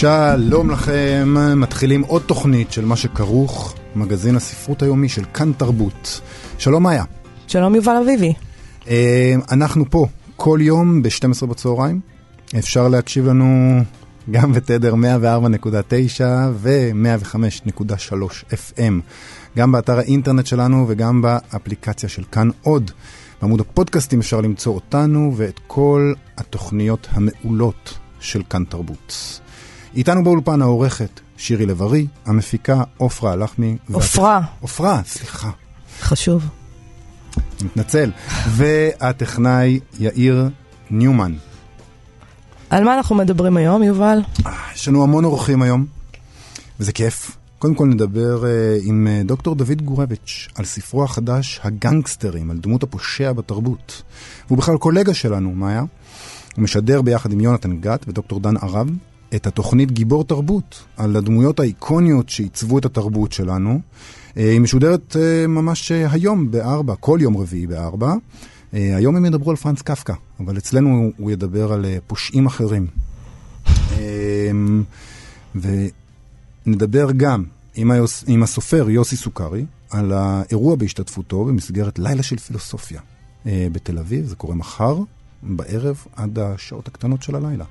שלום לכם, מתחילים עוד תוכנית של מה שכרוך, מגזין הספרות היומי של כאן תרבות. שלום מאיה. שלום יובל אביבי. אה, אנחנו פה כל יום ב-12 בצהריים. אפשר להקשיב לנו גם בתדר 104.9 ו-105.3 FM. גם באתר האינטרנט שלנו וגם באפליקציה של כאן עוד. בעמוד הפודקאסטים אפשר למצוא אותנו ואת כל התוכניות המעולות של כאן תרבות. איתנו באולפן העורכת שירי לב-ארי, המפיקה עופרה הלחמי. עופרה. עופרה, סליחה. חשוב. מתנצל. והטכנאי יאיר ניומן. על מה אנחנו מדברים היום, יובל? יש לנו המון אורחים היום, וזה כיף. קודם כל נדבר uh, עם uh, דוקטור דוד גורביץ' על ספרו החדש, הגנגסטרים, על דמות הפושע בתרבות. והוא בכלל קולגה שלנו, מאיה. הוא משדר ביחד עם יונתן גת ודוקטור דן ערב את התוכנית גיבור תרבות, על הדמויות האיקוניות שעיצבו את התרבות שלנו. אה, היא משודרת אה, ממש אה, היום בארבע, כל יום רביעי בארבע. היום הם ידברו על פרנס קפקא, אבל אצלנו הוא ידבר על פושעים אחרים. ונדבר גם עם, היוס, עם הסופר יוסי סוכרי על האירוע בהשתתפותו במסגרת לילה של פילוסופיה בתל אביב, זה קורה מחר בערב עד השעות הקטנות של הלילה.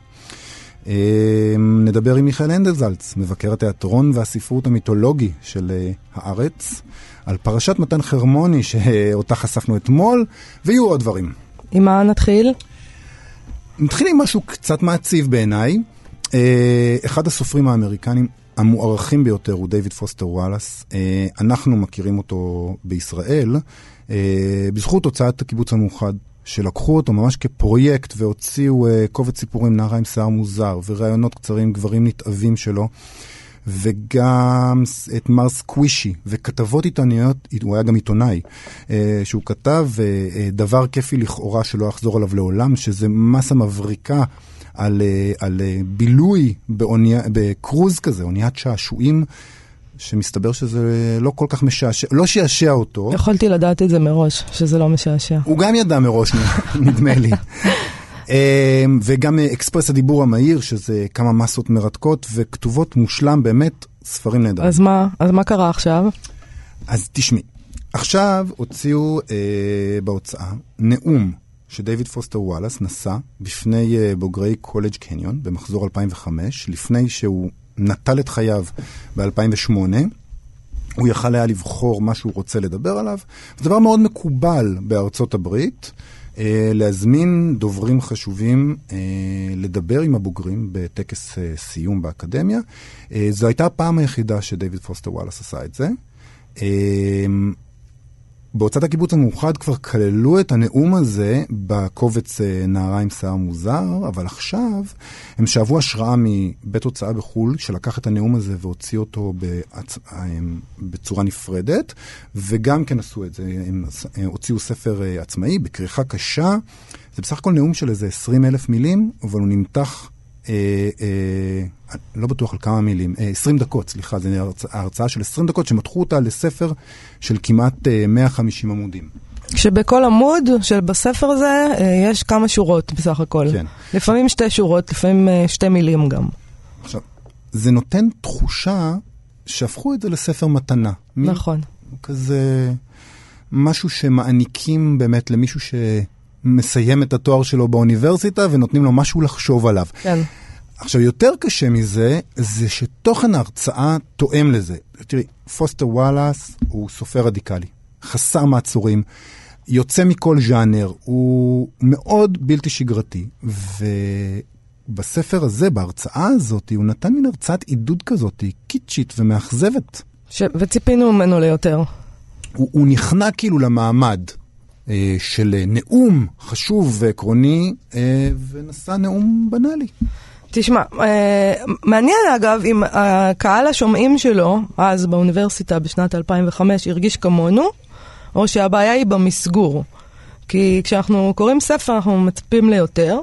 אמ, נדבר עם מיכאל הנדלזלץ, מבקר התיאטרון והספרות המיתולוגי של אה, הארץ, על פרשת מתן חרמוני שאותה חשפנו אתמול, ויהיו עוד דברים. עם מה נתחיל? נתחיל עם משהו קצת מעציב בעיניי. אה, אחד הסופרים האמריקנים המוערכים ביותר הוא דיוויד פוסטר וואלאס. אה, אנחנו מכירים אותו בישראל בזכות הוצאת הקיבוץ המאוחד שלקחו אותו ממש כפרויקט והוציאו uh, קובץ סיפורים נערה עם שיער מוזר וראיונות קצרים, גברים נתעבים שלו. וגם את מר סקווישי, וכתבות עיתונאיות, הוא היה גם עיתונאי, אה, שהוא כתב אה, דבר כיפי לכאורה שלא יחזור עליו לעולם, שזה מסה מבריקה על, על בילוי באונייה, בקרוז כזה, אוניית שעשועים. שמסתבר שזה לא כל כך משעשע, לא שעשע אותו. יכולתי לדעת את זה מראש, שזה לא משעשע. הוא גם ידע מראש, נדמה לי. אמ, וגם אקספרס הדיבור המהיר, שזה כמה מסות מרתקות וכתובות מושלם, באמת ספרים נהדרים. אז מה, אז מה קרה עכשיו? אז תשמעי, עכשיו הוציאו אה, בהוצאה נאום שדייוויד פוסטר וואלאס נשא בפני אה, בוגרי קולג' קניון במחזור 2005, לפני שהוא נטל את חייו ב-2008. הוא יכל היה לבחור מה שהוא רוצה לדבר עליו. זה דבר מאוד מקובל בארצות הברית, אה, להזמין דוברים חשובים אה, לדבר עם הבוגרים בטקס אה, סיום באקדמיה. זו הייתה הפעם היחידה שדייוויד פוסטר וואלאס עשה את זה. בהוצאת הקיבוץ המאוחד כבר כללו את הנאום הזה בקובץ אה, נערה עם שיער מוזר, אבל עכשיו הם שאבו השראה מבית הוצאה בחו"ל, שלקח את הנאום הזה והוציא אותו בהצ... אה, בצורה נפרדת, וגם כן עשו את זה, הם אה, הוציאו ספר עצמאי בכריכה קשה. זה בסך הכל נאום של איזה 20 אלף מילים, אבל הוא נמתח לא בטוח על כמה מילים, אה, 20 דקות, סליחה, זו הרצאה של 20 דקות שמתחו אותה לספר של כמעט אה, 150 עמודים. כשבכל עמוד של בספר הזה אה, יש כמה שורות בסך הכל. כן. לפעמים שתי שורות, לפעמים אה, שתי מילים גם. עכשיו, זה נותן תחושה שהפכו את זה לספר מתנה. נכון. כזה משהו שמעניקים באמת למישהו ש... מסיים את התואר שלו באוניברסיטה ונותנים לו משהו לחשוב עליו. כן. עכשיו, יותר קשה מזה, זה שתוכן ההרצאה תואם לזה. תראי, פוסטר וואלאס הוא סופר רדיקלי, חסר מעצורים, יוצא מכל ז'אנר, הוא מאוד בלתי שגרתי, ובספר הזה, בהרצאה הזאת, הוא נתן מין הרצאת עידוד כזאת, קיצ'ית ומאכזבת. ש... וציפינו ממנו ליותר. הוא, הוא נכנע כאילו למעמד. אה, של נאום חשוב ועקרוני, אה, ונשא נאום בנאלי. תשמע, אה, מעניין אגב אם הקהל השומעים שלו, אז באוניברסיטה בשנת 2005, הרגיש כמונו, או שהבעיה היא במסגור. כי כשאנחנו קוראים ספר אנחנו מצפים ליותר,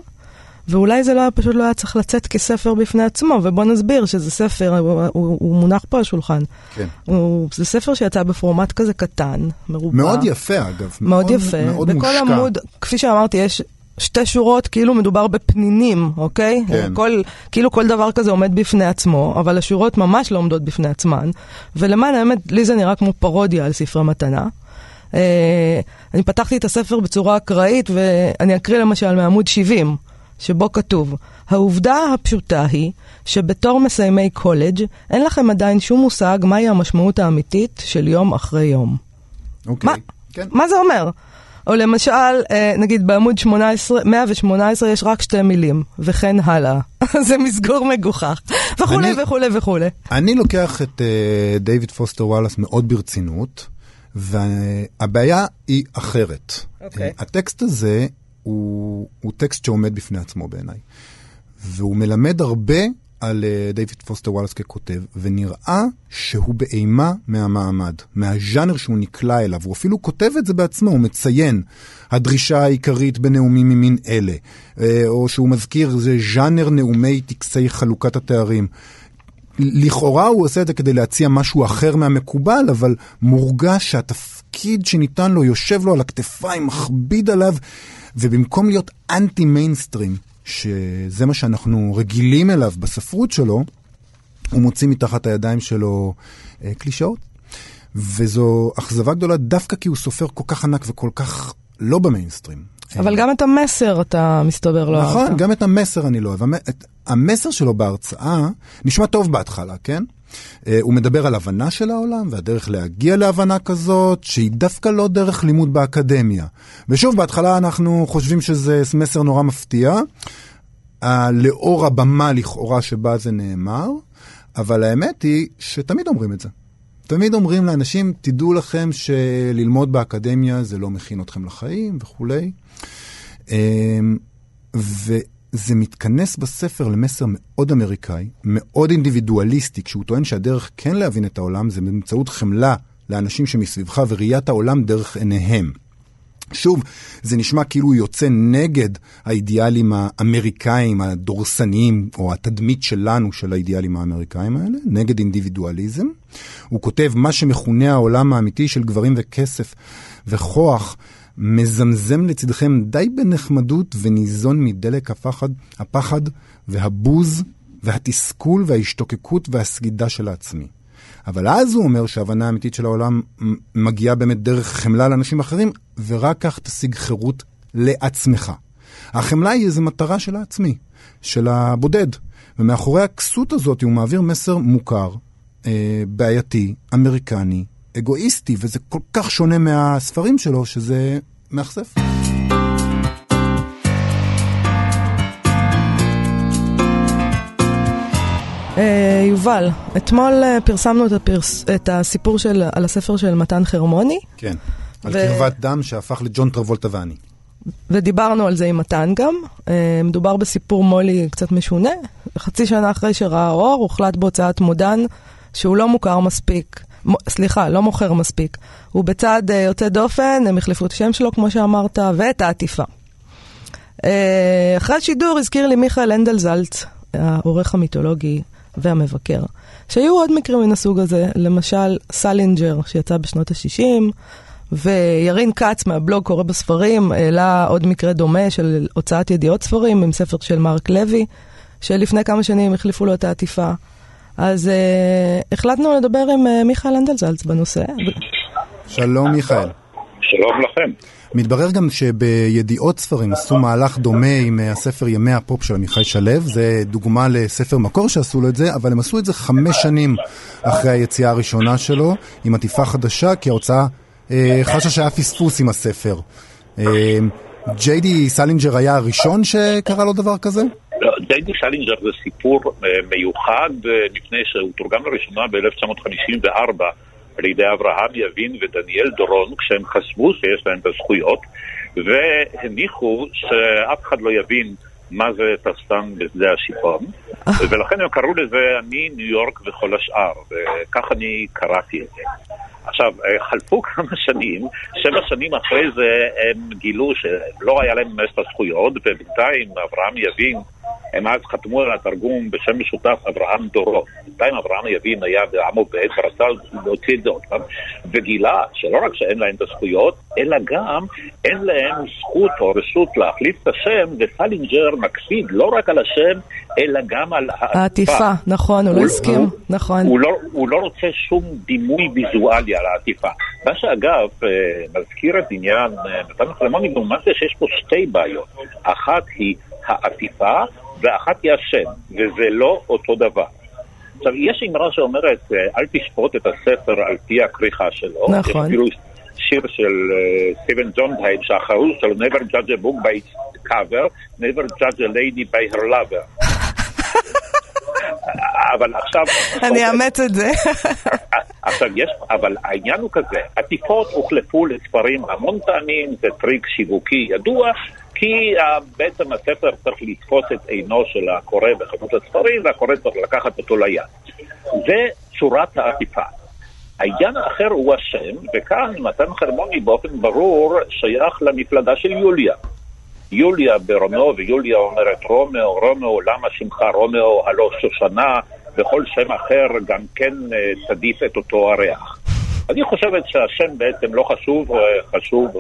ואולי זה לא, פשוט לא היה צריך לצאת כספר בפני עצמו, ובוא נסביר שזה ספר, הוא, הוא, הוא מונח פה על השולחן. כן. הוא, זה ספר שיצא בפורמט כזה קטן, מרובע. מאוד יפה אגב. מאוד יפה. מאוד בכל מושקע. עמוד, כפי שאמרתי, יש שתי שורות, כאילו מדובר בפנינים, אוקיי? כן. כל, כאילו כל דבר כזה עומד בפני עצמו, אבל השורות ממש לא עומדות בפני עצמן. ולמען האמת, לי זה נראה כמו פרודיה על ספרי מתנה. אה, אני פתחתי את הספר בצורה אקראית, ואני אקריא למשל מעמוד 70, שבו כתוב, העובדה הפשוטה היא שבתור מסיימי קולג' אין לכם עדיין שום מושג מהי המשמעות האמיתית של יום אחרי יום. אוקיי. מה? כן. מה זה אומר? או למשל, אה, נגיד בעמוד 18, 118 יש רק שתי מילים, וכן הלאה. זה מסגור מגוחך. וכולי אני- וכולי וכולי. אני לוקח את אה, דיוויד פוסטר וואלאס מאוד ברצינות, והבעיה היא אחרת. אוקיי. אה, הטקסט הזה הוא, הוא טקסט שעומד בפני עצמו בעיניי, והוא מלמד הרבה על אה, דיוויד פוסטר וואלאס ככותב, ונראה שהוא באימה מהמעמד, מהז'אנר שהוא נקלע אליו. הוא אפילו כותב את זה בעצמו, הוא מציין הדרישה העיקרית בנאומים ממין אלה, אה, או שהוא מזכיר, זה ז'אנר נאומי טקסי חלוקת התארים. לכאורה הוא עושה את זה כדי להציע משהו אחר מהמקובל, אבל מורגש שהתפקיד שניתן לו יושב לו על הכתפיים, מכביד עליו, ובמקום להיות אנטי מיינסטרים, שזה מה שאנחנו רגילים אליו בספרות שלו, הוא מוציא מתחת הידיים שלו אה, קלישאות. וזו אכזבה גדולה דווקא כי הוא סופר כל כך ענק וכל כך לא במיינסטרים. אבל גם את המסר אתה מסתבר לא נכון, אהבת. גם את המסר אני לא אוהב. המסר שלו בהרצאה נשמע טוב בהתחלה, כן? אה, הוא מדבר על הבנה של העולם והדרך להגיע להבנה כזאת, שהיא דווקא לא דרך לימוד באקדמיה. ושוב, בהתחלה אנחנו חושבים שזה מסר נורא מפתיע, לאור הבמה לכאורה שבה זה נאמר, אבל האמת היא שתמיד אומרים את זה. תמיד אומרים לאנשים, תדעו לכם שללמוד באקדמיה זה לא מכין אתכם לחיים וכולי. אמ, וזה מתכנס בספר למסר מאוד אמריקאי, מאוד אינדיבידואליסטי, כשהוא טוען שהדרך כן להבין את העולם זה באמצעות חמלה לאנשים שמסביבך וראיית העולם דרך עיניהם. שוב, זה נשמע כאילו הוא יוצא נגד האידיאלים האמריקאים הדורסניים, או התדמית שלנו של האידיאלים האמריקאים האלה, נגד אינדיבידואליזם. הוא כותב, מה שמכונה העולם האמיתי של גברים וכסף וכוח, מזמזם לצדכם די בנחמדות וניזון מדלק הפחד, הפחד והבוז והתסכול וההשתוקקות והסגידה של העצמי. אבל אז הוא אומר שההבנה האמיתית של העולם מגיעה באמת דרך חמלה לאנשים אחרים, ורק כך תשיג חירות לעצמך. החמלה היא איזו מטרה של העצמי, של הבודד. ומאחורי הכסות הזאת הוא מעביר מסר מוכר, אה, בעייתי, אמריקני, אגואיסטי, וזה כל כך שונה מהספרים שלו, שזה מאכזב. אה, יובל, אתמול אה, פרסמנו את, הפרס, את הסיפור של, על הספר של מתן חרמוני, כן. על ו- קרבת דם שהפך לג'ון טרבולטה ואני. ודיברנו על זה עם מתן גם. אה, מדובר בסיפור מו"לי קצת משונה. חצי שנה אחרי שראה אור, הוחלט בהוצאת מודן שהוא לא מוכר מספיק. סליחה, לא מוכר מספיק. ובצעד אה, יוצא דופן, הם החליפו את השם שלו, כמו שאמרת, ואת העטיפה. אה, אחרי השידור הזכיר לי מיכאל הנדלזלץ, העורך המיתולוגי והמבקר, שהיו עוד מקרים מן הסוג הזה, למשל סלינג'ר, שיצא בשנות ה-60, וירין כץ מהבלוג קורא בספרים, העלה עוד מקרה דומה של הוצאת ידיעות ספרים עם ספר של מרק לוי, שלפני כמה שנים החליפו לו את העטיפה. אז אה, החלטנו לדבר עם אה, מיכאל הנדלזלץ בנושא. שלום מיכאל. שלום לכם. מתברר גם שבידיעות ספרים עשו מהלך דומה עם אה, הספר ימי הפופ של עמיחי שלו, זה דוגמה לספר מקור שעשו לו את זה, אבל הם עשו את זה חמש שנים אחרי היציאה הראשונה שלו, עם עטיפה חדשה, כי ההוצאה אה, חשה שהיה פספוס עם הספר. אה, ג'יי די סלינג'ר היה הראשון שקרה לו דבר כזה? ג'יי די סלינג'ר זה סיפור אה, מיוחד אה, מפני שהוא תורגם לראשונה ב-1954 על ידי אברהם יבין ודניאל דורון כשהם חשבו שיש להם את הזכויות והניחו שאף אחד לא יבין מה זה טסטן בשדה השיפון, ולכן הם קראו לזה אני, ניו יורק וכל השאר, וכך אני קראתי את זה. עכשיו, אה, חלפו כמה שנים, שבע שנים אחרי זה הם גילו שלא היה להם את הזכויות, ובינתיים אברהם יבין הם אז חתמו על התרגום בשם משותף אברהם דורון. בינתיים אברהם יבין היה בעם עובד ורצה להוציא את זה עוד פעם, וגילה שלא רק שאין להם את הזכויות, אלא גם אין להם זכות או רשות להחליף את השם, וסלינג'ר מקפיד לא רק על השם, אלא גם על העטיפה. העטיפה, נכון, הוא לא הסכים, נכון. הוא לא, הוא לא רוצה שום דימוי ויזואלי על העטיפה. מה שאגב, אה, מזכיר את עניין נתן אה, חלמוני, לעומת זה שיש פה שתי בעיות. אחת היא העטיפה, ואחת היא השם, וזה לא אותו דבר. עכשיו, יש אמרה שאומרת, אה, אל תשפוט את הספר על פי הכריכה שלו. נכון. יש אפילו שיר של סטיבן ג'ונדהיים, שהחרוז שלו, never judge a book by its cover, never judge a lady by her lover. אבל עכשיו... אני אאמץ את זה. עכשיו יש, אבל העניין הוא כזה, עטיפות הוחלפו לספרים המון פעמים, זה טריק שיווקי ידוע, כי בעצם הספר צריך לתפוס את עינו של הקורא בחנות הספרים, והקורא צריך לקחת אותו ליד. זה צורת העטיפה. העניין האחר הוא השם, וכאן מתן חרמוני באופן ברור שייך למפלגה של יוליה. יוליה ברומאו, ויוליה אומרת רומאו, רומאו, למה שמך רומאו, הלא שושנה, וכל שם אחר גם כן אה, תדיף את אותו הריח. אני חושבת שהשם בעצם לא חשוב, אה, חשוב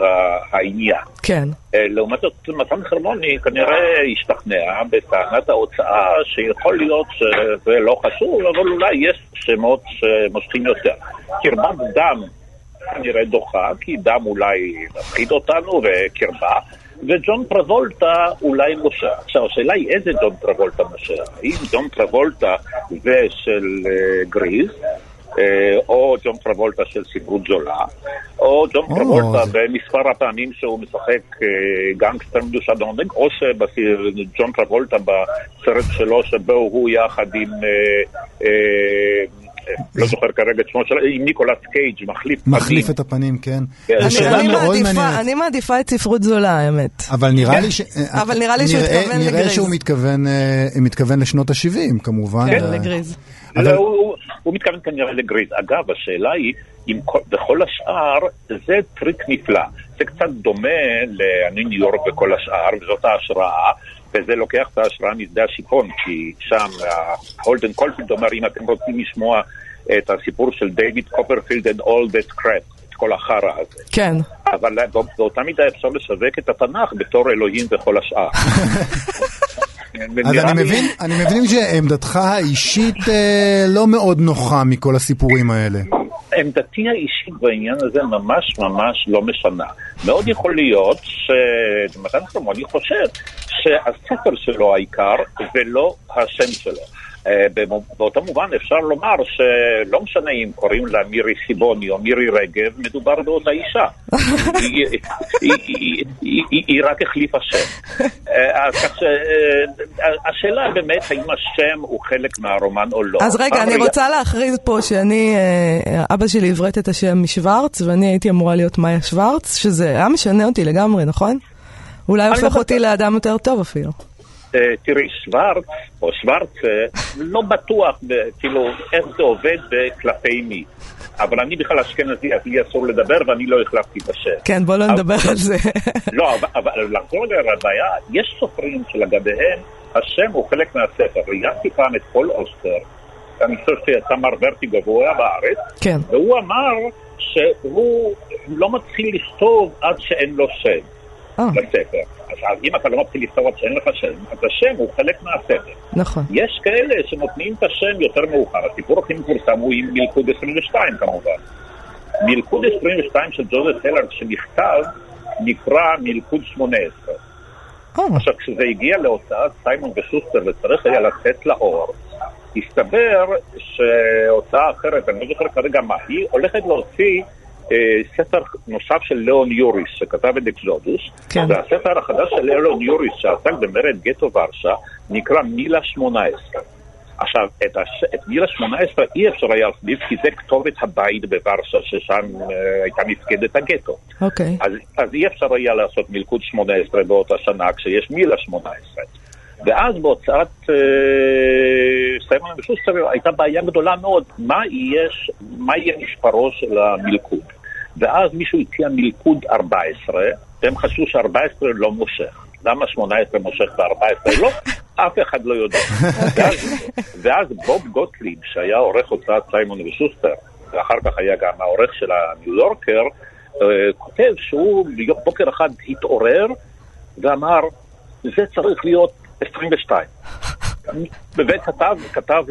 העניין. כן. אה, לעומת זאת, מתן חרמוני כנראה השתכנע בטענת ההוצאה שיכול להיות שזה לא חשוב, אבל אולי יש שמות שמושכים יותר. קרבת דם כנראה דוחה, כי דם אולי מפחיד אותנו, וקרבה. וג'ון טרבולטה אולי מושך. עכשיו, השאלה היא איזה ג'ון טרבולטה מושך. האם ג'ון טרבולטה זה של uh, גריז, uh, או ג'ון טרבולטה של ספרות זולה, או ג'ון oh, טרבולטה זה... במספר הפעמים שהוא משחק uh, גנגסטר מדושן עונג, או שג'ון טרבולטה בסרט שלו שבו הוא יחד עם... Uh, uh, לא זוכר כרגע את שמו שלה, עם ניקולס קייג', מחליף פנים. מחליף את הפנים, כן. כן. אני מעדיפה את ספרות זולה, האמת. אבל נראה לי ש... אבל נראה לי שהוא מתכוון לגריז. נראה שהוא מתכוון לשנות ה-70, כמובן. כן, לגריז. הוא מתכוון כנראה לגריז. אגב, השאלה היא, בכל השאר, זה טריק נפלא. זה קצת דומה ל"אני ניו יורק" וכל השאר, וזאת ההשראה. וזה לוקח את ההשראה משדה השיפון, כי שם הולדן קולפילד אומר, אם אתם רוצים לשמוע את הסיפור של דיוויד קופרפילד and all that crap, את כל החרא הזה. כן. אבל באותה מידה אפשר לשווק את התנ"ך בתור אלוהים וכל השאר. אז אני מבין, אני מבין שעמדתך האישית אה, לא מאוד נוחה מכל הסיפורים האלה. עמדתי האישית בעניין הזה ממש ממש לא משנה. מאוד יכול להיות שמתן חרמוני חושב שהספר שלו העיקר ולא השם שלו. אה, באותו מובן אפשר לומר שלא משנה אם קוראים לה מירי סיבוני או מירי רגב, מדובר באותה אישה. היא רק החליפה שם. אה, אז כך שהשאלה אה, באמת האם השם הוא חלק מהרומן או לא. אז רגע, אני רוצה להכריז פה שאני, אבא שלי עברת את השם משוורץ, ואני הייתי אמורה להיות מאיה שוורץ, שזה היה משנה אותי לגמרי, נכון? אולי הופך אותי לאדם יותר טוב אפילו. אה, תראי, שוורץ, או שוורץ, לא בטוח, כאילו, איך זה עובד כלפי מי. אבל אני בכלל אשכנזי, אז לי אסור לדבר ואני לא החלפתי את השם. כן, בוא לא נדבר על זה. לא, אבל לחזור לבעיה, יש סופרים שלגביהם השם הוא חלק מהספר. ראיינתי פעם את פול אוסטר, אני חושב שיצא מר ורטיגו והוא היה בארץ, כן. והוא אמר שהוא לא מתחיל לכתוב עד שאין לו שם. אה. לספר. אז אם אתה לא מתחיל לכתוב עד שאין לך שם, אז השם הוא חלק מהספר. נכון. יש כאלה שנותנים את השם יותר מאוחר. הסיפור הכי מפורסם הוא עם מלכוד 22 כמובן. מלכוד 22 של ג'וזף הלארד שנכתב נקרא מלכוד 18. Oh. אה. עכשיו, כשזה הגיע להוצאת סיימון ושוסטר וצריך היה לצאת לאור, הסתבר שהוצאה אחרת, אני לא זוכר כרגע מה היא, הולכת להוציא אה, ספר נוסף של ליאון יוריס, שכתב את אקזודוס, כן. והספר החדש של ליאון יוריס, שעסק במרד גטו ורשה, נקרא מילה 18. עכשיו, את, הש... את מילה 18 אי אפשר היה להחליף, כי זה כתובת הבית בוורשה, ששם uh, הייתה מפקדת הגטו. אוקיי. אז, אז אי אפשר היה לעשות מלכוד 18 באותה שנה כשיש מילה 18. ואז בהוצאת אה, סיימון ושוסטר הייתה בעיה גדולה מאוד, מה, יש, מה יהיה משפרו של המלכוד. ואז מישהו הציע מלכוד 14, והם חשבו ש-14 לא מושך. למה 18 מושך ו-14 לא? אף אחד לא יודע. ואז, ואז בוב גוטליב, שהיה עורך הוצאת סיימון ושוסטר, ואחר כך היה גם העורך של הניו יורקר, אה, כותב שהוא בוקר אחד התעורר ואמר, זה צריך להיות 22. באמת כתב, כתב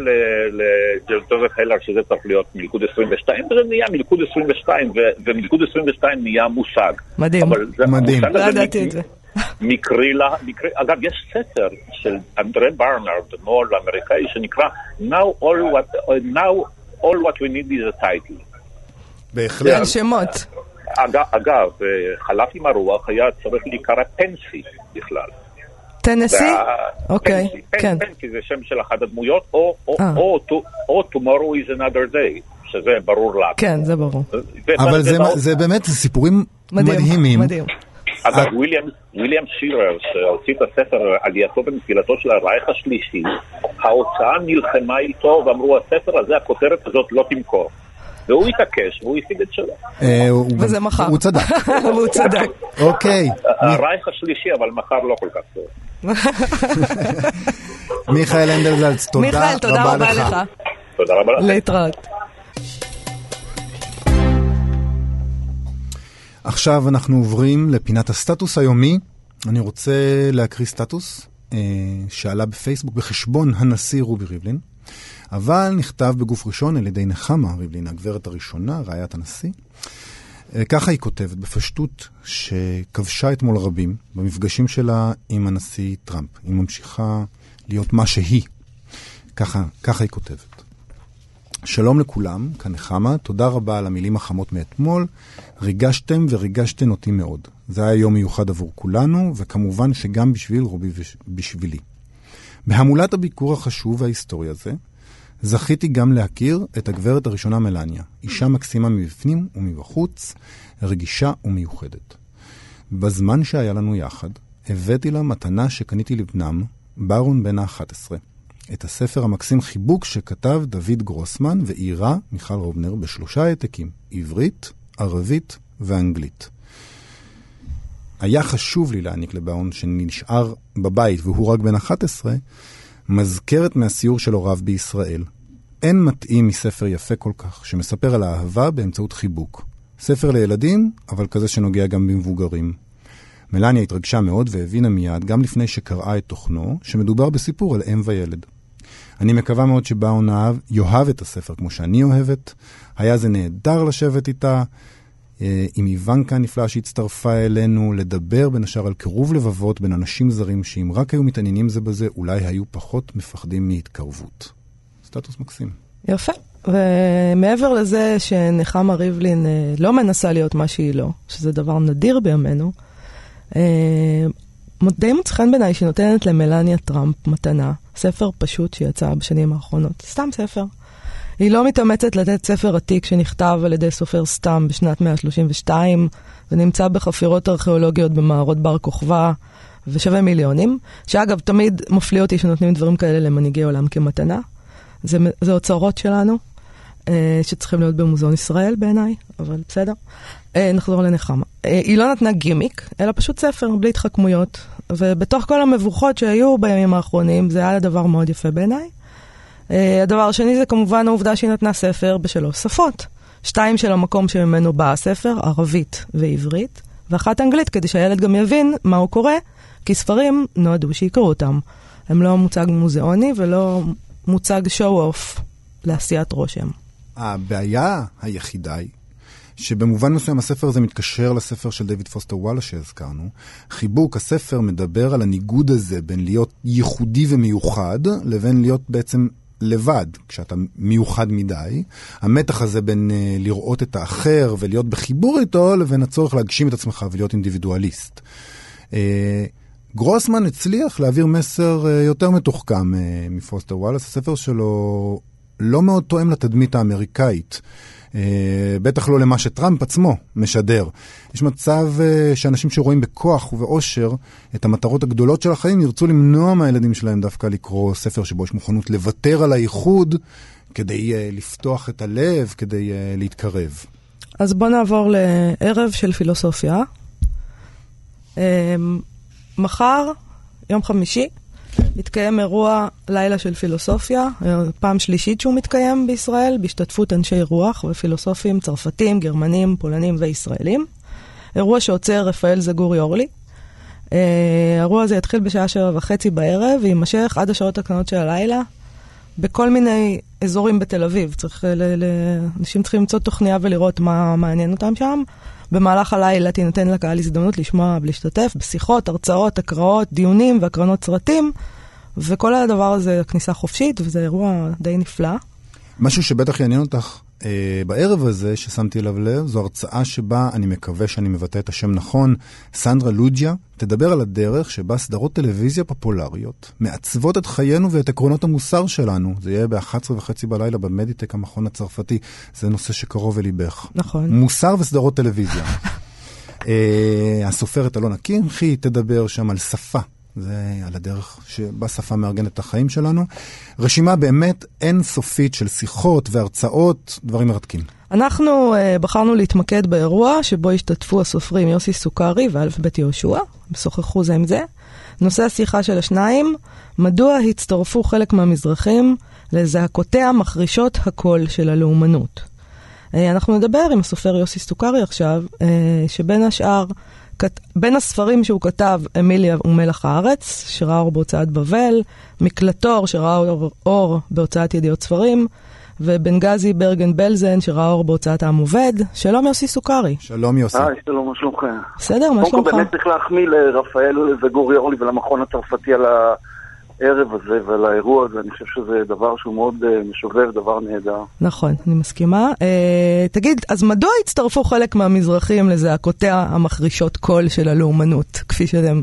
לג'וזף הלר שזה צריך להיות מלכוד 22, וזה נהיה מלכוד 22, ומלכוד 22 נהיה מושג. מדהים. מדהים. לא ידעתי את זה. מקרי לה, מקרי, אגב, יש ספר של אנדרי ברנרד, נוער אמריקאי, שנקרא Now all what, now all what we need is a title. בהחלט. אין שמות. אגב, חלף עם הרוח היה צריך להיקרא פנסי בכלל. טנסי? אוקיי, פנסי, כן. פנסי זה שם של אחת הדמויות, או, או, אה. או, tomorrow is another day, שזה ברור לך. כן, זה ברור. אבל זה, באמת סיפורים. מדהימים. מדהים. אגב, וויליאם, וויליאם שירר, שהוציא את הספר עלייתו ונפילתו של הרייך השלישי, ההוצאה נלחמה איתו ואמרו, הספר הזה, הכותרת הזאת לא תמכור. והוא התעקש, והוא השיג את שלו. אה, הוא וזה מחר. הוא צדק. והוא צדק. אוקיי, הרייך השלישי, אבל מחר לא כל כך טוב. מיכאל הנדלזלץ, תודה מיכאל, תודה רבה לך. תודה רבה לכם. להתראות. עכשיו אנחנו עוברים לפינת הסטטוס היומי. אני רוצה להקריא סטטוס אה, שעלה בפייסבוק בחשבון הנשיא רובי ריבלין, אבל נכתב בגוף ראשון על ידי נחמה ריבלין, הגברת הראשונה, רעיית הנשיא. אה, ככה היא כותבת, בפשטות, שכבשה אתמול רבים במפגשים שלה עם הנשיא טראמפ. היא ממשיכה להיות מה שהיא. ככה, ככה היא כותבת. שלום לכולם, כאן נחמה, תודה רבה על המילים החמות מאתמול. ריגשתם וריגשתן אותי מאוד. זה היה יום מיוחד עבור כולנו, וכמובן שגם בשביל רובי ובשבילי. בהמולת הביקור החשוב וההיסטורי הזה, זכיתי גם להכיר את הגברת הראשונה מלניה, אישה מקסימה מבפנים ומבחוץ, רגישה ומיוחדת. בזמן שהיה לנו יחד, הבאתי לה מתנה שקניתי לבנם, ברון בן ה-11. את הספר המקסים חיבוק שכתב דוד גרוסמן ואירה מיכל רובנר בשלושה העתקים, עברית, ערבית ואנגלית. היה חשוב לי להעניק לבאון שנשאר בבית והוא רק בן 11, מזכרת מהסיור של הוריו בישראל. אין מתאים מספר יפה כל כך, שמספר על האהבה באמצעות חיבוק. ספר לילדים, אבל כזה שנוגע גם במבוגרים. מלניה התרגשה מאוד והבינה מיד, גם לפני שקראה את תוכנו, שמדובר בסיפור על אם וילד. אני מקווה מאוד שבאון אהב, יאהב את הספר כמו שאני אוהבת. היה זה נהדר לשבת איתה, עם איוונקה הנפלאה שהצטרפה אלינו, לדבר בין השאר על קירוב לבבות בין אנשים זרים, שאם רק היו מתעניינים זה בזה, אולי היו פחות מפחדים מהתקרבות. סטטוס מקסים. יפה. ומעבר לזה שנחמה ריבלין אה, לא מנסה להיות מה שהיא לא, שזה דבר נדיר בימינו, אה, די מוצא חן בעיניי שהיא נותנת למלניה טראמפ מתנה, ספר פשוט שיצא בשנים האחרונות, סתם ספר. היא לא מתאמצת לתת ספר עתיק שנכתב על ידי סופר סתם בשנת 132, ונמצא בחפירות ארכיאולוגיות במערות בר כוכבא, ושווה מיליונים, שאגב, תמיד מפליא אותי שנותנים דברים כאלה למנהיגי עולם כמתנה. זה, זה אוצרות שלנו, אה, שצריכים להיות במוזיאון ישראל בעיניי, אבל בסדר. אה, נחזור לנחמה. אה, היא לא נתנה גימיק, אלא פשוט ספר, בלי התחכמויות. ובתוך כל המבוכות שהיו בימים האחרונים, זה היה דבר מאוד יפה בעיניי. אה, הדבר השני זה כמובן העובדה שהיא נתנה ספר בשלוש שפות. שתיים של המקום שממנו בא הספר, ערבית ועברית, ואחת אנגלית, כדי שהילד גם יבין מה הוא קורא, כי ספרים נועדו שיקראו אותם. הם לא מוצג מוזיאוני ולא מוצג show-off לעשיית רושם. הבעיה היחידה היא שבמובן מסוים הספר הזה מתקשר לספר של דויד פוסטר וואלה שהזכרנו. חיבוק, הספר מדבר על הניגוד הזה בין להיות ייחודי ומיוחד לבין להיות בעצם לבד, כשאתה מיוחד מדי. המתח הזה בין uh, לראות את האחר ולהיות בחיבור איתו לבין הצורך להגשים את עצמך ולהיות אינדיבידואליסט. Uh, גרוסמן הצליח להעביר מסר uh, יותר מתוחכם uh, מפוסטר וואלאס. הספר שלו לא מאוד תואם לתדמית האמריקאית. אה, בטח לא למה שטראמפ עצמו משדר. יש מצב אה, שאנשים שרואים בכוח ובאושר את המטרות הגדולות של החיים ירצו למנוע מהילדים שלהם דווקא לקרוא ספר שבו יש מוכנות לוותר על הייחוד כדי אה, לפתוח את הלב, כדי להתקרב. אז בואו נעבור לערב של פילוסופיה. מחר, יום חמישי, מתקיים אירוע לילה של פילוסופיה, אה, פעם שלישית שהוא מתקיים בישראל, בהשתתפות אנשי רוח ופילוסופים צרפתים, גרמנים, פולנים וישראלים. אירוע שעוצר רפאל זגורי אורלי. אה, האירוע הזה יתחיל בשעה שבע וחצי בערב ויימשך עד השעות הקטנות של הלילה, בכל מיני אזורים בתל אביב. צריך, ל, ל, אנשים צריכים למצוא תוכניה ולראות מה מעניין אותם שם. במהלך הלילה תינתן לקהל הזדמנות לשמוע ולהשתתף בשיחות, הרצאות, הקראות, דיונים והקרנות סרטים, וכל הדבר הזה, הכניסה חופשית, וזה אירוע די נפלא. משהו שבטח יעניין אותך בערב הזה, ששמתי אליו לב, זו הרצאה שבה, אני מקווה שאני מבטא את השם נכון, סנדרה לוג'יה תדבר על הדרך שבה סדרות טלוויזיה פופולריות מעצבות את חיינו ואת עקרונות המוסר שלנו. זה יהיה ב-11 וחצי בלילה במדיטק, המכון הצרפתי. זה נושא שקרוב אליבך. נכון. מוסר וסדרות טלוויזיה. אה, הסופרת אלונה קמחי תדבר שם על שפה. זה על הדרך שבה שפה מארגנת את החיים שלנו. רשימה באמת אינסופית של שיחות והרצאות, דברים מרתקים. אנחנו uh, בחרנו להתמקד באירוע שבו השתתפו הסופרים יוסי סוכרי ואלף בית יהושע, הם שוחחו זה עם זה. נושא השיחה של השניים, מדוע הצטרפו חלק מהמזרחים לזעקותיה מחרישות הקול של הלאומנות. Uh, אנחנו נדבר עם הסופר יוסי סוכרי עכשיו, uh, שבין השאר. בין הספרים שהוא כתב, אמיליה ומלח הארץ, שראה אור בהוצאת בבל, מקלטור, שראה אור, אור בהוצאת ידיעות ספרים, ובנגזי ברגן בלזן, שראה אור בהוצאת העם עובד. שלום יוסי סוכרי. שלום יוסי. היי, שלום, מה שלומך? בסדר, מה קודם שלומך? כל באמת צריך להחמיא לרפאל וגורי אורלי ולמכון הצרפתי על הערב הזה ועל האירוע הזה. אני חושב שזה דבר שהוא מאוד אה, משובב, דבר נהדר. נכון, אני מסכימה. אה, תגיד, אז מדוע הצטרפו חלק מהמזרחים לזעקותיה המחרישות קול של הלאומנות, כפי שאתם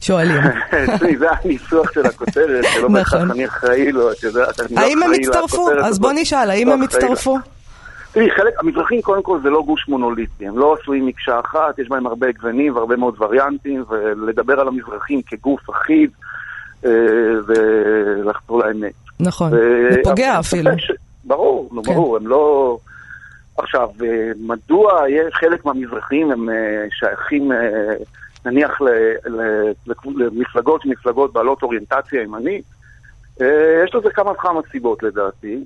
שואלים? זה הניסוח של הכותרת, שלא נכון. בהכרח אני אחראי לו, את יודעת. אני לא האם הם אחראי הצטרפו? אז. בוא נשאל, האם לא הם אחראי. הצטרפו? תראי, חלק, המזרחים קודם כל זה לא גוש מונוליטי, הם לא עשויים מקשה אחת, יש בהם הרבה גוונים והרבה מאוד וריאנטים, ולדבר על המזרחים כגוף אחיד, ולחזור לאמת. נכון, זה פוגע אפילו. ברור, נו, כן. ברור, הם לא... עכשיו, אה, מדוע חלק מהמזרחים הם אה, שייכים, אה, נניח, למפלגות מפלגות בעלות אוריינטציה ימנית? אה, יש לזה כמה וכמה סיבות לדעתי.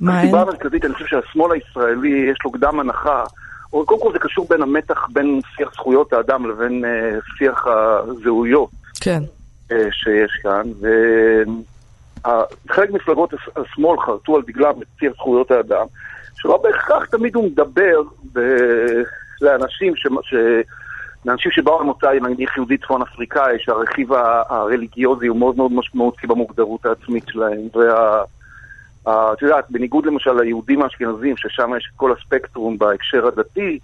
מה? הסיבה המרכזית, אני חושב שהשמאל הישראלי יש לו קדם הנחה, או קודם כל זה קשור בין המתח בין שיח זכויות האדם לבין אה, שיח הזהויות. כן, אה, שיש כאן, וחלק ממפלגות הש- השמאל חרטו על דגלם את ציר זכויות האדם, שלא בהכרח תמיד הוא מדבר ב- לאנשים ש... ש... לאנשים שבאו ממוצא, נגיד יהודי צפון אפריקאי, שהרכיב הרליגיוזי הוא מאוד מאוד משמעותי במוגדרות העצמית שלהם, וה... את יודעת, בניגוד למשל ליהודים האשכנזים, ששם יש כל הספקטרום בהקשר הדתי,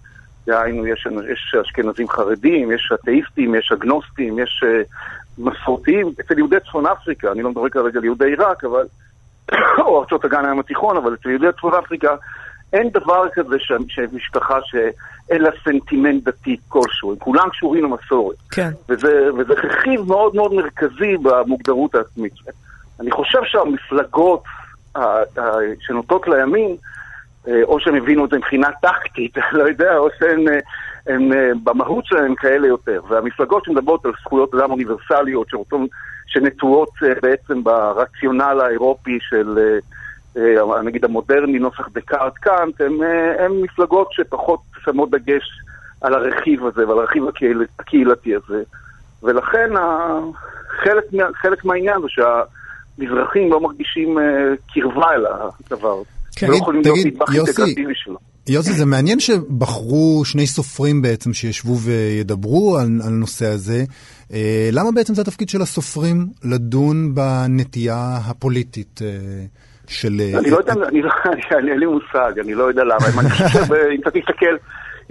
דהיינו, יש, יש אשכנזים חרדים, יש אתאיסטים, יש אגנוסטים, יש uh, מסורתיים, אצל יהודי צפון אפריקה, אני לא מדבר כרגע על יהודי עיראק, אבל, או ארצות אגן הים התיכון, אבל אצל יהודי צפון אפריקה אין דבר כזה ש- שמשפחה שאין לה סנטימנט דתי כלשהו, הם כולם קשורים למסורת. כן. וזה, וזה רכיב מאוד מאוד מרכזי במוגדרות העצמית שלהם. אני חושב שהמפלגות ה- ה- שנוטות לימין, אה, או שהם הבינו את זה מבחינה טקטית, לא יודע, או שהן הן, אה, במהות שלהן כאלה יותר. והמפלגות שמדברות על זכויות אדם אוניברסליות, שנטועות אה, בעצם ברציונל האירופי של, אה, נגיד המודרני, נוסח דקארט קאנט, הן מפלגות שפחות שמות דגש על הרכיב הזה ועל הרכיב הקהיל, הקהילתי הזה. ולכן חלק, חלק מהעניין זה שהמזרחים לא מרגישים קרבה אל הדבר. כן. לא יכולים להיות תגיד, נדבך יוסי, אינטגרטיבי שלו. יוסי, זה מעניין שבחרו שני סופרים בעצם שישבו וידברו על, על הנושא הזה. אה, למה בעצם זה התפקיד של הסופרים לדון בנטייה הפוליטית אה, של... אה, אני לא יודע, אני לא- אני- אין לי מושג, אני לא יודע למה. אני חושב, אה, אם אתה תסתכל,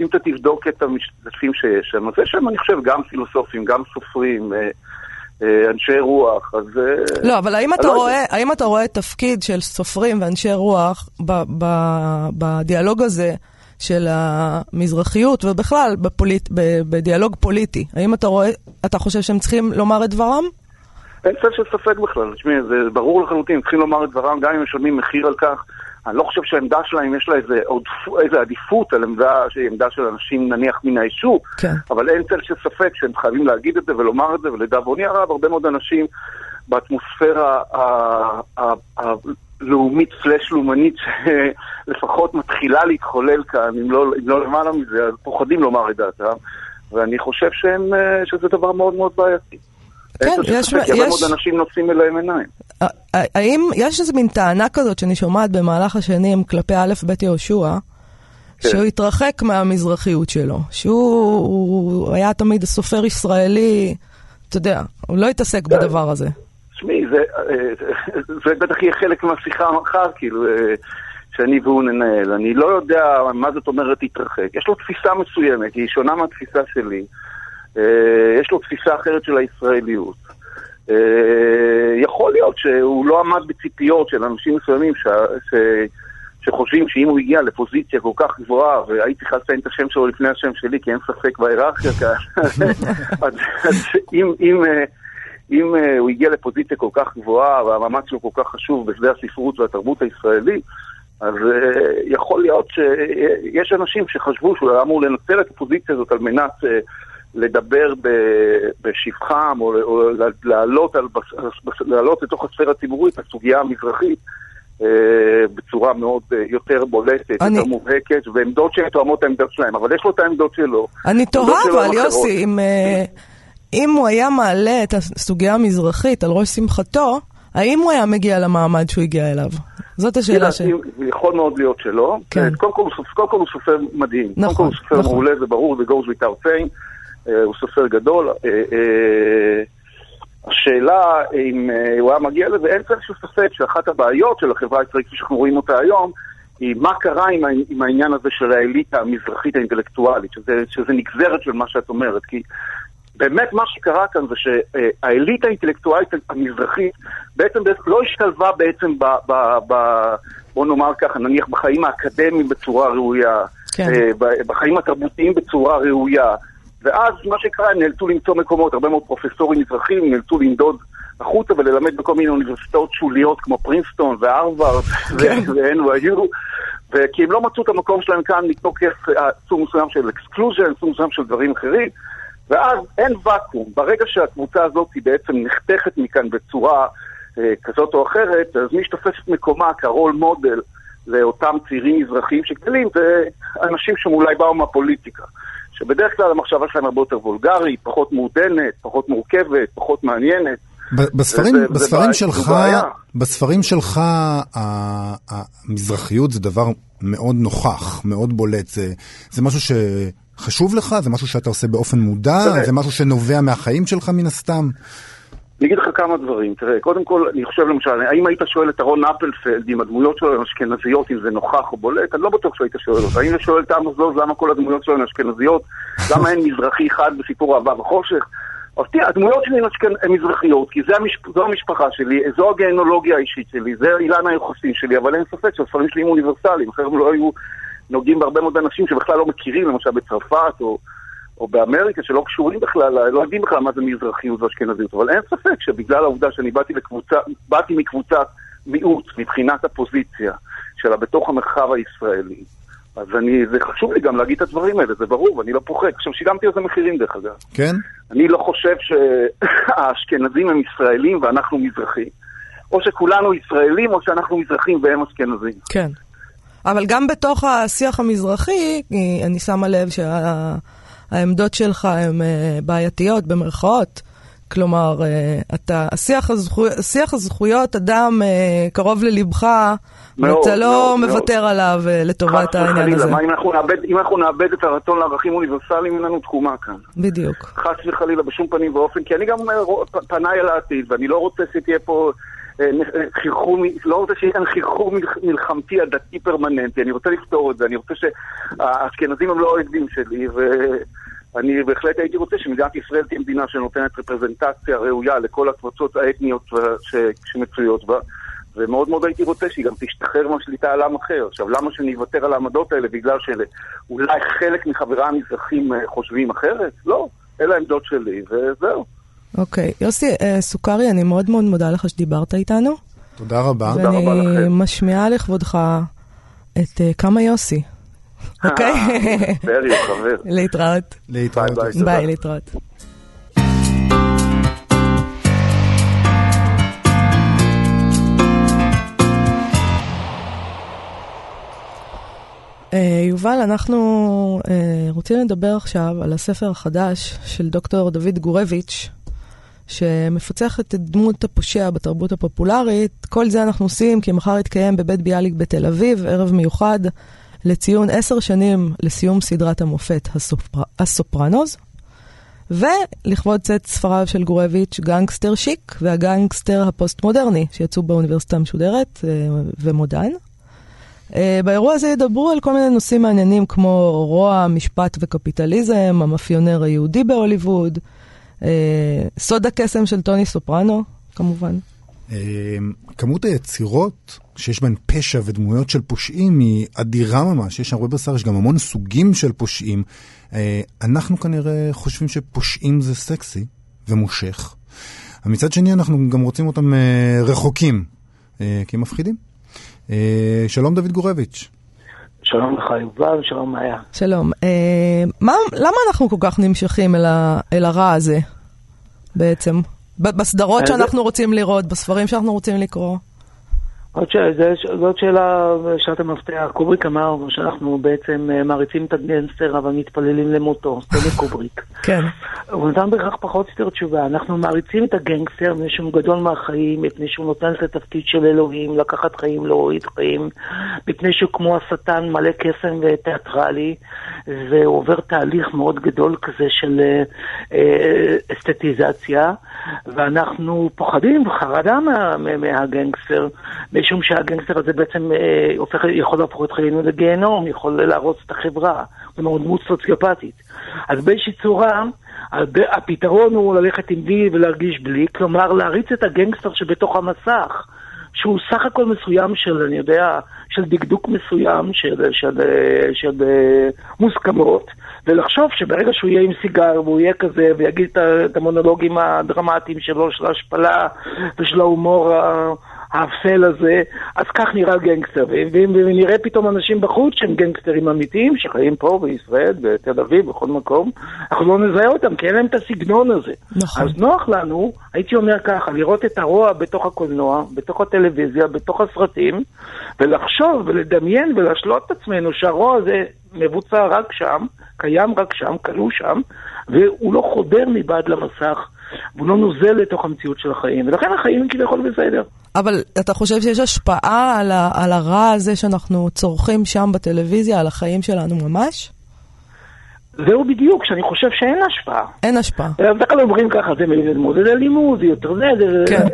אם אתה תבדוק את המשתתפים שיש שם, אז יש שם, אני חושב, גם פילוסופים, גם סופרים, אה, אה, אנשי רוח, אז... אה, לא, אבל האם אתה, לא רואה, יודע. האם אתה רואה תפקיד של סופרים ואנשי רוח ב, ב, בדיאלוג הזה של המזרחיות, ובכלל בפוליט, ב, בדיאלוג פוליטי? האם אתה רואה, אתה חושב שהם צריכים לומר את דברם? אין צל של ספק בכלל, תשמעי, זה ברור לחלוטין, צריכים לומר את דברם, גם אם משלמים מחיר על כך. אני לא חושב שהעמדה שלהם יש לה איזה, עודפ- איזה עדיפות על עמדה שהיא עמדה של אנשים נניח מן היישוב, כן. אבל אין צל של ספק שהם חייבים להגיד את זה ולומר את זה, ולדאבוני הרב, הרבה מאוד אנשים באטמוספירה הלאומית סלש לאומנית שלפחות מתחילה להתחולל כאן, אם לא, אם לא למעלה מזה, אז פוחדים לומר את דעתם, ואני חושב שהם, אה, שזה דבר מאוד מאוד בעייתי. כן, יש- כי הרבה יש- מאוד אנשים נושאים אליהם עיניים. האם יש איזו מין טענה כזאת שאני שומעת במהלך השנים כלפי א' ב' יהושע, כן. שהוא התרחק מהמזרחיות שלו, שהוא הוא היה תמיד סופר ישראלי, אתה יודע, הוא לא התעסק כן. בדבר הזה. תשמעי, זה, אה, זה בטח יהיה חלק מהשיחה מחר, כאילו, אה, שאני והוא ננהל. אני לא יודע מה זאת אומרת התרחק. יש לו תפיסה מסוימת, היא שונה מהתפיסה שלי. אה, יש לו תפיסה אחרת של הישראליות. אה, יכול להיות שהוא לא עמד בציפיות של אנשים מסוימים ש... ש... שחושבים שאם הוא הגיע לפוזיציה כל כך גבוהה, והייתי צריך לציין את השם שלו לפני השם שלי, כי אין ספק בהיררכיה כאן, אז, אז אם, אם, אה, אם הוא הגיע לפוזיציה כל כך גבוהה והמאמץ שלו כל כך חשוב בשדה הספרות והתרבות הישראלית, אז יכול להיות שיש אנשים שחשבו שהוא היה אמור לנצל את הפוזיציה הזאת על מנת לדבר ב- בשבחם או, או לעלות, על, לעלות לתוך הספירה הציבורית הסוגיה המזרחית. אה, בצורה מאוד אה, יותר בולטת, אני- יותר מובהקת, ועמדות שהן תואמות את העמדות שלהם, אבל יש לו את העמדות שלו. אני תוהה אבל. יוסי, אם, אה, אם הוא היה מעלה את הסוגיה המזרחית על ראש שמחתו, האם הוא היה מגיע למעמד שהוא הגיע אליו? זאת השאלה ש... יכול מאוד להיות שלא. כן. קודם כל הוא סופר- מדהים. נכון, קודם כל הוא סופר נכון. מעולה, זה ברור, זה goes without saying. אה, הוא סופר גדול. אה, אה, השאלה אם הוא היה מגיע לזה, אין צל של ספק שאחת הבעיות של החברה הישראלית, כפי שאנחנו רואים אותה היום, היא מה קרה עם, עם העניין הזה של האליטה המזרחית האינטלקטואלית, שזה, שזה נגזרת של מה שאת אומרת. כי באמת מה שקרה כאן זה שהאליטה האינטלקטואלית המזרחית בעצם לא השתלבה בעצם ב... ב, ב בוא נאמר ככה, נניח בחיים האקדמיים בצורה ראויה, כן. בחיים התרבותיים בצורה ראויה. ואז מה שקרה, הם נאלצו למצוא מקומות, הרבה מאוד פרופסורים מזרחים נאלצו לנדוד החוצה וללמד בכל מיני אוניברסיטאות שוליות כמו פרינסטון והרווארד כן. ו-NYU, וכי הם לא מצאו את המקום שלהם כאן מתוקף אה, סוג מסוים של exclusion, סוג מסוים של דברים אחרים, ואז אין ואקום. ברגע שהקבוצה הזאת היא בעצם נחתכת מכאן בצורה אה, כזאת או אחרת, אז מי שתופס את מקומה כ role model לאותם צעירים מזרחים שגדלים, זה אנשים שאולי באו מהפוליטיקה. שבדרך כלל המחשבה שלהם הרבה יותר וולגרית, פחות מעודנת, פחות מורכבת, פחות מעניינת. בספרים, זה- זה בספרים בעיה, שלך. בספרים שלך, המזרחיות זה דבר מאוד נוכח, מאוד בולט. זה, זה משהו שחשוב לך? זה משהו שאתה עושה באופן מודע? זה משהו שנובע מהחיים שלך מן הסתם? אני אגיד לך כמה דברים. תראה, קודם כל, אני חושב למשל, האם היית שואל את אהרון אפלפלד אם הדמויות שלו הן אשכנזיות, אם זה נוכח או בולט? אני לא בטוח שהיית שואל אותו. האם שואל את עמוס עוז למה כל הדמויות שלו הן אשכנזיות? למה אין מזרחי אחד בסיפור אהבה וחושך? אז תראה, הדמויות שלי הן מזרחיות, כי זה המשפ... זו המשפחה שלי, זו הגנולוגיה האישית שלי, זה אילן היחסים שלי, אבל אין ספק שהספרים שלי הם אוניברסליים, אחרת הם לא היו נוגעים בהרבה מאוד אנשים שבכלל לא מכירים, למשל בצרפת או... או באמריקה שלא קשורים בכלל, לא יודעים בכלל מה זה מזרחיות ואשכנזיות, אבל אין ספק שבגלל העובדה שאני באתי לקבוצה, באתי מקבוצת מיעוט מבחינת הפוזיציה שלה בתוך המרחב הישראלי, אז אני, זה חשוב לי גם להגיד את הדברים האלה, זה ברור, ואני לא פוחד. עכשיו, שילמתי על זה מחירים דרך אגב. כן? אני לא חושב שהאשכנזים הם ישראלים ואנחנו מזרחים. או שכולנו ישראלים או שאנחנו מזרחים והם אשכנזים. כן. אבל גם בתוך השיח המזרחי, אני שמה לב שהעמדות שלך הן אה, בעייתיות במרכאות. כלומר, אה, אתה, השיח, הזכו, השיח הזכויות אדם אה, קרוב ללבך, מאוד, ואתה לא מאוד, מוותר מאוד. עליו לטובת העניין וחלילה, הזה. מה אם אנחנו נאבד, אם אנחנו נאבד את הרצון לערכים אוניברסליים, אין לנו תקומה כאן. בדיוק. חס וחלילה בשום פנים ואופן, כי אני גם פניי אל העתיד, ואני לא רוצה שתהיה פה חרחור, לא רוצה שיהיה כאן חרחור מל- מלחמתי עדתי פרמננטי, אני רוצה לפתור את זה, אני רוצה שהאשכנזים הם לא האויבים שלי, ו... אני בהחלט הייתי רוצה שמדינת ישראל תהיה מדינה שנותנת רפרזנטציה ראויה לכל הקבוצות האתניות ש... שמצויות בה. ומאוד מאוד הייתי רוצה שהיא גם תשתחרר מהשליטה על עם אחר. עכשיו, למה שאני אוותר על העמדות האלה? בגלל שאולי חלק מחבריי המזרחים אה, חושבים אחרת? לא, אלה העמדות שלי, וזהו. אוקיי. יוסי אה, סוכרי, אני מאוד מאוד מודה לך שדיברת איתנו. תודה רבה. תודה רבה ואני לכם. משמיעה לכבודך את אה, כמה יוסי. אוקיי? ברי, חבר. להתראות. להתראות. ביי, להתראות. אה, יובל, אנחנו אה, רוצים לדבר עכשיו על הספר החדש של דוקטור דוד גורביץ', שמפצח את דמות הפושע בתרבות הפופולרית. כל זה אנחנו עושים כי מחר יתקיים בבית ביאליק בתל אביב, ערב מיוחד לציון עשר שנים לסיום סדרת המופת הסופר... הסופרנוז. ולכבוד צאת ספריו של גורביץ', גנגסטר שיק והגנגסטר הפוסט-מודרני, שיצאו באוניברסיטה המשודרת אה, ומודן. אה, באירוע הזה ידברו על כל מיני נושאים מעניינים כמו רוע, משפט וקפיטליזם, המאפיונר היהודי בהוליווד, אה, סוד הקסם של טוני סופרנו, כמובן. אה, כמות היצירות שיש בהן פשע ודמויות של פושעים היא אדירה ממש, יש הרבה בשר, יש גם המון סוגים של פושעים. אה, אנחנו כנראה חושבים שפושעים זה סקסי ומושך. אבל מצד שני אנחנו גם רוצים אותם אה, רחוקים, אה, כי הם מפחידים. שלום דוד גורביץ'. שלום לך יובל, שלום מאיה. שלום. אה, מה, למה אנחנו כל כך נמשכים אל, ה, אל הרע הזה, בעצם? בסדרות שאנחנו רוצים לראות, בספרים שאנחנו רוצים לקרוא. עוד שאלה, זה- זאת שאלה, שאלת המפתח. קובריק אמר שאנחנו בעצם אה, מעריצים את הגנסטר אבל מתפללים למותו, סטנלי קובריק. כן. הוא נתן בהכרח פחות או יותר תשובה. אנחנו מעריצים את הגנגסטר מפני שהוא גדול מהחיים, מפני שהוא נותן את התפקיד של אלוהים, לקחת חיים, להוריד חיים, מפני שהוא כמו השטן מלא קסם ותיאטרלי, והוא עובר תהליך מאוד גדול כזה של אה, אה, אסתטיזציה, ואנחנו פוחדים וחרדה מה, מה, מהגנגסטר, משום שהגנגסטר הזה בעצם אה, הופך, יכול להפוך את חיינו לגיהנום, יכול להרוס את החברה, מאוד דמות סוציופטית. אז באיזושהי צורה, הפתרון הוא ללכת עם וי ולהרגיש בלי, כלומר להריץ את הגנגסטר שבתוך המסך, שהוא סך הכל מסוים של, אני יודע, של דקדוק מסוים, של, של, של, של אה, מוסכמות, ולחשוב שברגע שהוא יהיה עם סיגר והוא יהיה כזה ויגיד את המונולוגים הדרמטיים שלו, של ההשפלה ושל ההומור האפל הזה, אז כך נראה גנגסטר. ונראה פתאום אנשים בחוץ שהם גנגסטרים אמיתיים, שחיים פה בישראל, בתל אביב, בכל מקום, אנחנו לא נזהה אותם, כי אין להם את הסגנון הזה. נכון. אז נוח לנו, הייתי אומר ככה, לראות את הרוע בתוך הקולנוע, בתוך הטלוויזיה, בתוך הסרטים, ולחשוב ולדמיין ולהשלות את עצמנו שהרוע הזה מבוצע רק שם, קיים רק שם, כלוא שם, והוא לא חודר מבעד למסך, והוא לא נוזל לתוך המציאות של החיים, ולכן החיים הם כביכול בסדר. אבל אתה חושב שיש השפעה על, על הרע הזה שאנחנו צורכים שם בטלוויזיה, על החיים שלנו ממש? זהו בדיוק, שאני חושב שאין השפעה. אין השפעה. בדרך כלל אומרים ככה, זה מעודד אלימות, זה יותר זה, זה... כן.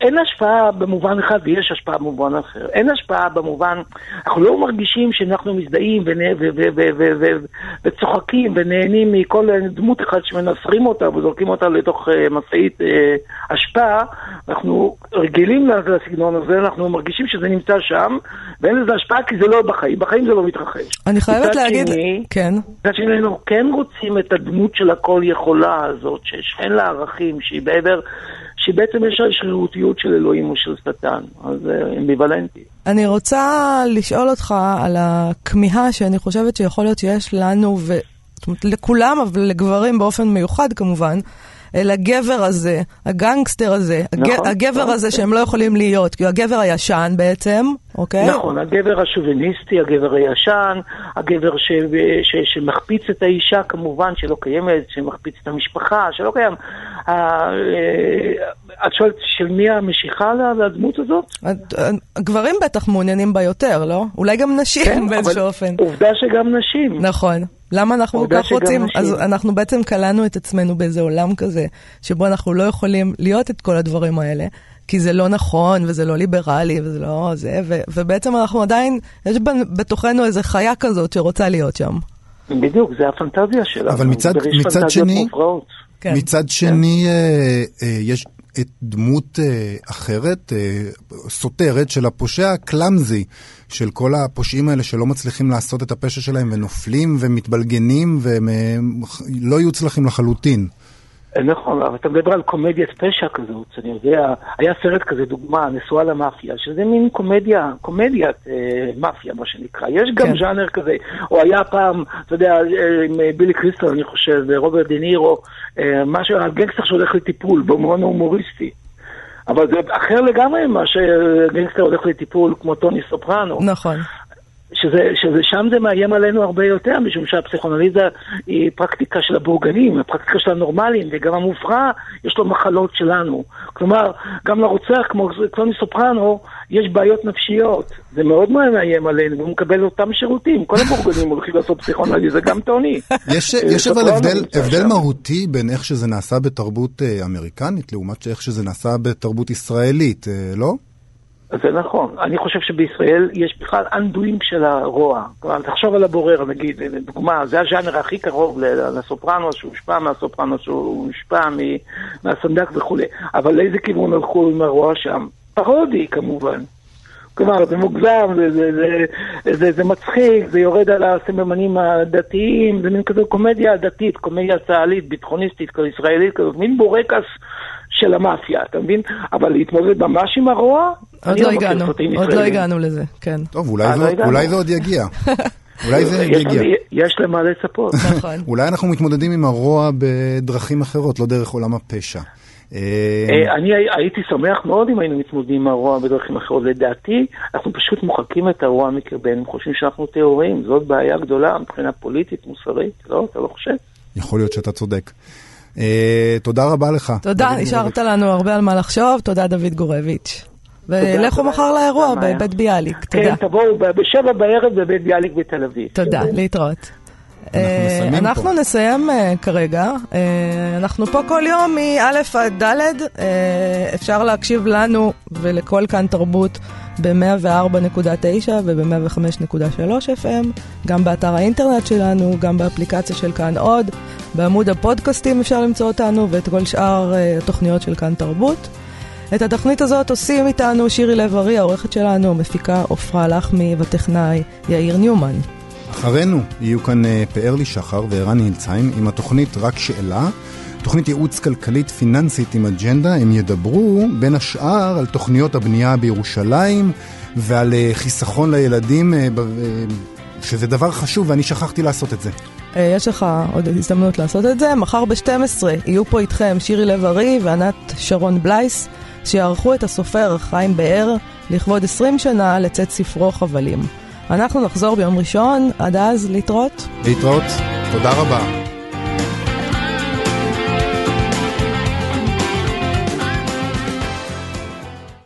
אין השפעה במובן אחד ויש השפעה במובן אחר. אין השפעה במובן, אנחנו לא מרגישים שאנחנו מזדהים ונה- ו- ו- ו- ו- ו- וצוחקים ונהנים מכל דמות אחת שמנסרים אותה וזורקים אותה לתוך אה, משאית אה, אשפה. אנחנו רגילים לסגנון הזה, אנחנו מרגישים שזה נמצא שם, ואין לזה השפעה כי זה לא בחיים, בחיים זה לא מתרחש. אני חייבת להגיד, שני, כן, מצד שני, כן רוצים את הדמות של הכל יכולה הזאת, שאין לה ערכים, שהיא בעבר, שבעצם יש לה שרירותיות של אלוהים או של שטן. אז זה אמביוולנטי. אני רוצה לשאול אותך על הכמיהה שאני חושבת שיכול להיות שיש לנו, ו... זאת אומרת, לכולם, אבל לגברים באופן מיוחד כמובן, אל הגבר הזה, הגנגסטר הזה. נכון, הגבר נכון. הזה שהם לא יכולים להיות, כי הוא הגבר הישן בעצם, אוקיי? נכון, הגבר השוביניסטי, הגבר הישן, הגבר ש... ש... שמחפיץ את האישה כמובן, שלא קיימת, שמחפיץ את המשפחה, שלא קיים. אה, את שואלת של מי המשיכה לדמות הזאת? הגברים בטח מעוניינים בה יותר, לא? אולי גם נשים באיזשהו אופן. עובדה שגם נשים. נכון. למה אנחנו כל כך רוצים? נשים. אז אנחנו בעצם כלאנו את עצמנו באיזה עולם כזה, שבו אנחנו לא יכולים להיות את כל הדברים האלה, כי זה לא נכון, וזה לא ליברלי, וזה לא זה, ו- ובעצם אנחנו עדיין, יש בתוכנו איזה חיה כזאת שרוצה להיות שם. בדיוק, זה הפנטזיה שלנו. אבל מצד- מצד שני- מופרעות. כן. מצד שני, אה, אה, יש את דמות אה, אחרת, אה, סותרת, של הפושע הקלאמזי, של כל הפושעים האלה שלא מצליחים לעשות את הפשע שלהם ונופלים ומתבלגנים והם אה, לא יהיו צלחים לחלוטין. נכון, אבל אתה מדבר על קומדיית פשע כזאת, אני יודע, היה סרט כזה, דוגמה, נשואה למאפיה, שזה מין קומדיה, קומדיית אה, מאפיה, מה שנקרא. יש גם כן. ז'אנר כזה, או היה פעם, אתה יודע, אה, עם אה, בילי קריסטל, אני חושב, ורוברט דה נירו, אה, משהו, הגנגסטר שהולך לטיפול, במובן ההומוריסטי. אבל זה אחר לגמרי ממה שגנגסטר הולך לטיפול, כמו טוני סופרנו. נכון. שזה, שזה שם זה מאיים עלינו הרבה יותר, משום שהפסיכונליזה היא פרקטיקה של הבורגנים, הפרקטיקה של הנורמלים, וגם המופרע, יש לו מחלות שלנו. כלומר, גם לרוצח, כמו קלוני סופרנו, יש בעיות נפשיות. זה מאוד מאיים עלינו, והוא מקבל אותם שירותים. כל הבורגנים הולכים לעשות פסיכונליזה, גם טוני. יש, אה, יש אבל הבדל, הבדל. מהותי בין איך שזה נעשה בתרבות אה, אמריקנית לעומת איך שזה נעשה בתרבות ישראלית, אה, לא? זה נכון. אני חושב שבישראל יש בכלל אנדואים של הרוע. כלומר, תחשוב על הבורר, נגיד, דוגמה, זה הז'אנר הכי קרוב לסופרנו, שהוא הושפע מהסופרנו, שהוא הושפע מ- מהסנדק וכולי. אבל לאיזה כיוון הלכו עם הרוע שם? פרודי, כמובן. כלומר, זה מוגזם, זה, זה, זה, זה, זה מצחיק, זה יורד על הסממנים הדתיים, זה מין כזו קומדיה דתית, קומדיה צה"לית, ביטחוניסטית, ישראלית, כזאת, מין בורקס של המאפיה, אתה מבין? אבל להתמודד ממש עם הרוע? עוד לא מכיר הגענו, עוד לא. הגענו לזה, כן. טוב, אולי, אה, זה, לא זה עוד יגיע. אולי זה יש, יגיע. יש למה לצפות. נכון. אולי אנחנו מתמודדים עם הרוע בדרכים אחרות, לא דרך עולם הפשע. אה, אה, אני הי- הייתי שמח מאוד אם היינו מתמודדים עם הרוע בדרכים אחרות. לדעתי, אנחנו פשוט מוחקים את הרוע מקרבנו, חושבים שאנחנו טהורים. זאת בעיה גדולה מבחינה פוליטית, מוסרית, לא? אתה לא חושב? יכול להיות שאתה צודק. אה, תודה רבה לך. תודה, השארת. לנו הרבה על מה לחשוב, תודה דוד גורביץ'. ולכו. מחר לאירוע. בבית ביאליק, תודה. כן, תבואו בשבע בערב בבית ביאליק בתל אביב. תודה, להתראות. אה, אנחנו פה. נסיים אה, כרגע. אה, אנחנו פה כל יום מא' עד ד'. אה, אפשר להקשיב לנו ולכל כאן תרבות ב-104.9 וב-105.3 FM, גם באתר האינטרנט שלנו, גם באפליקציה של כאן עוד. בעמוד הפודקאסטים אפשר למצוא אותנו ואת כל שאר אה, התוכניות של כאן תרבות. את התוכנית הזאת עושים איתנו שירי לב-ארי, העורכת שלנו, מפיקה עפרה לחמי וטכנאי יאיר ניומן. אחרינו יהיו כאן אה, פארלי שחר וערן הילצהיים עם התוכנית רק שאלה. תוכנית ייעוץ כלכלית פיננסית עם אג'נדה, הם ידברו בין השאר על תוכניות הבנייה בירושלים ועל אה, חיסכון לילדים, אה, שזה דבר חשוב ואני שכחתי לעשות את זה. יש לך עוד הזדמנות לעשות את זה. מחר ב-12 יהיו פה איתכם שירי לב-ארי וענת שרון בלייס, שיערכו את הסופר חיים באר לכבוד 20 שנה לצאת ספרו חבלים. אנחנו נחזור ביום ראשון, עד אז להתראות. להתראות, תודה רבה.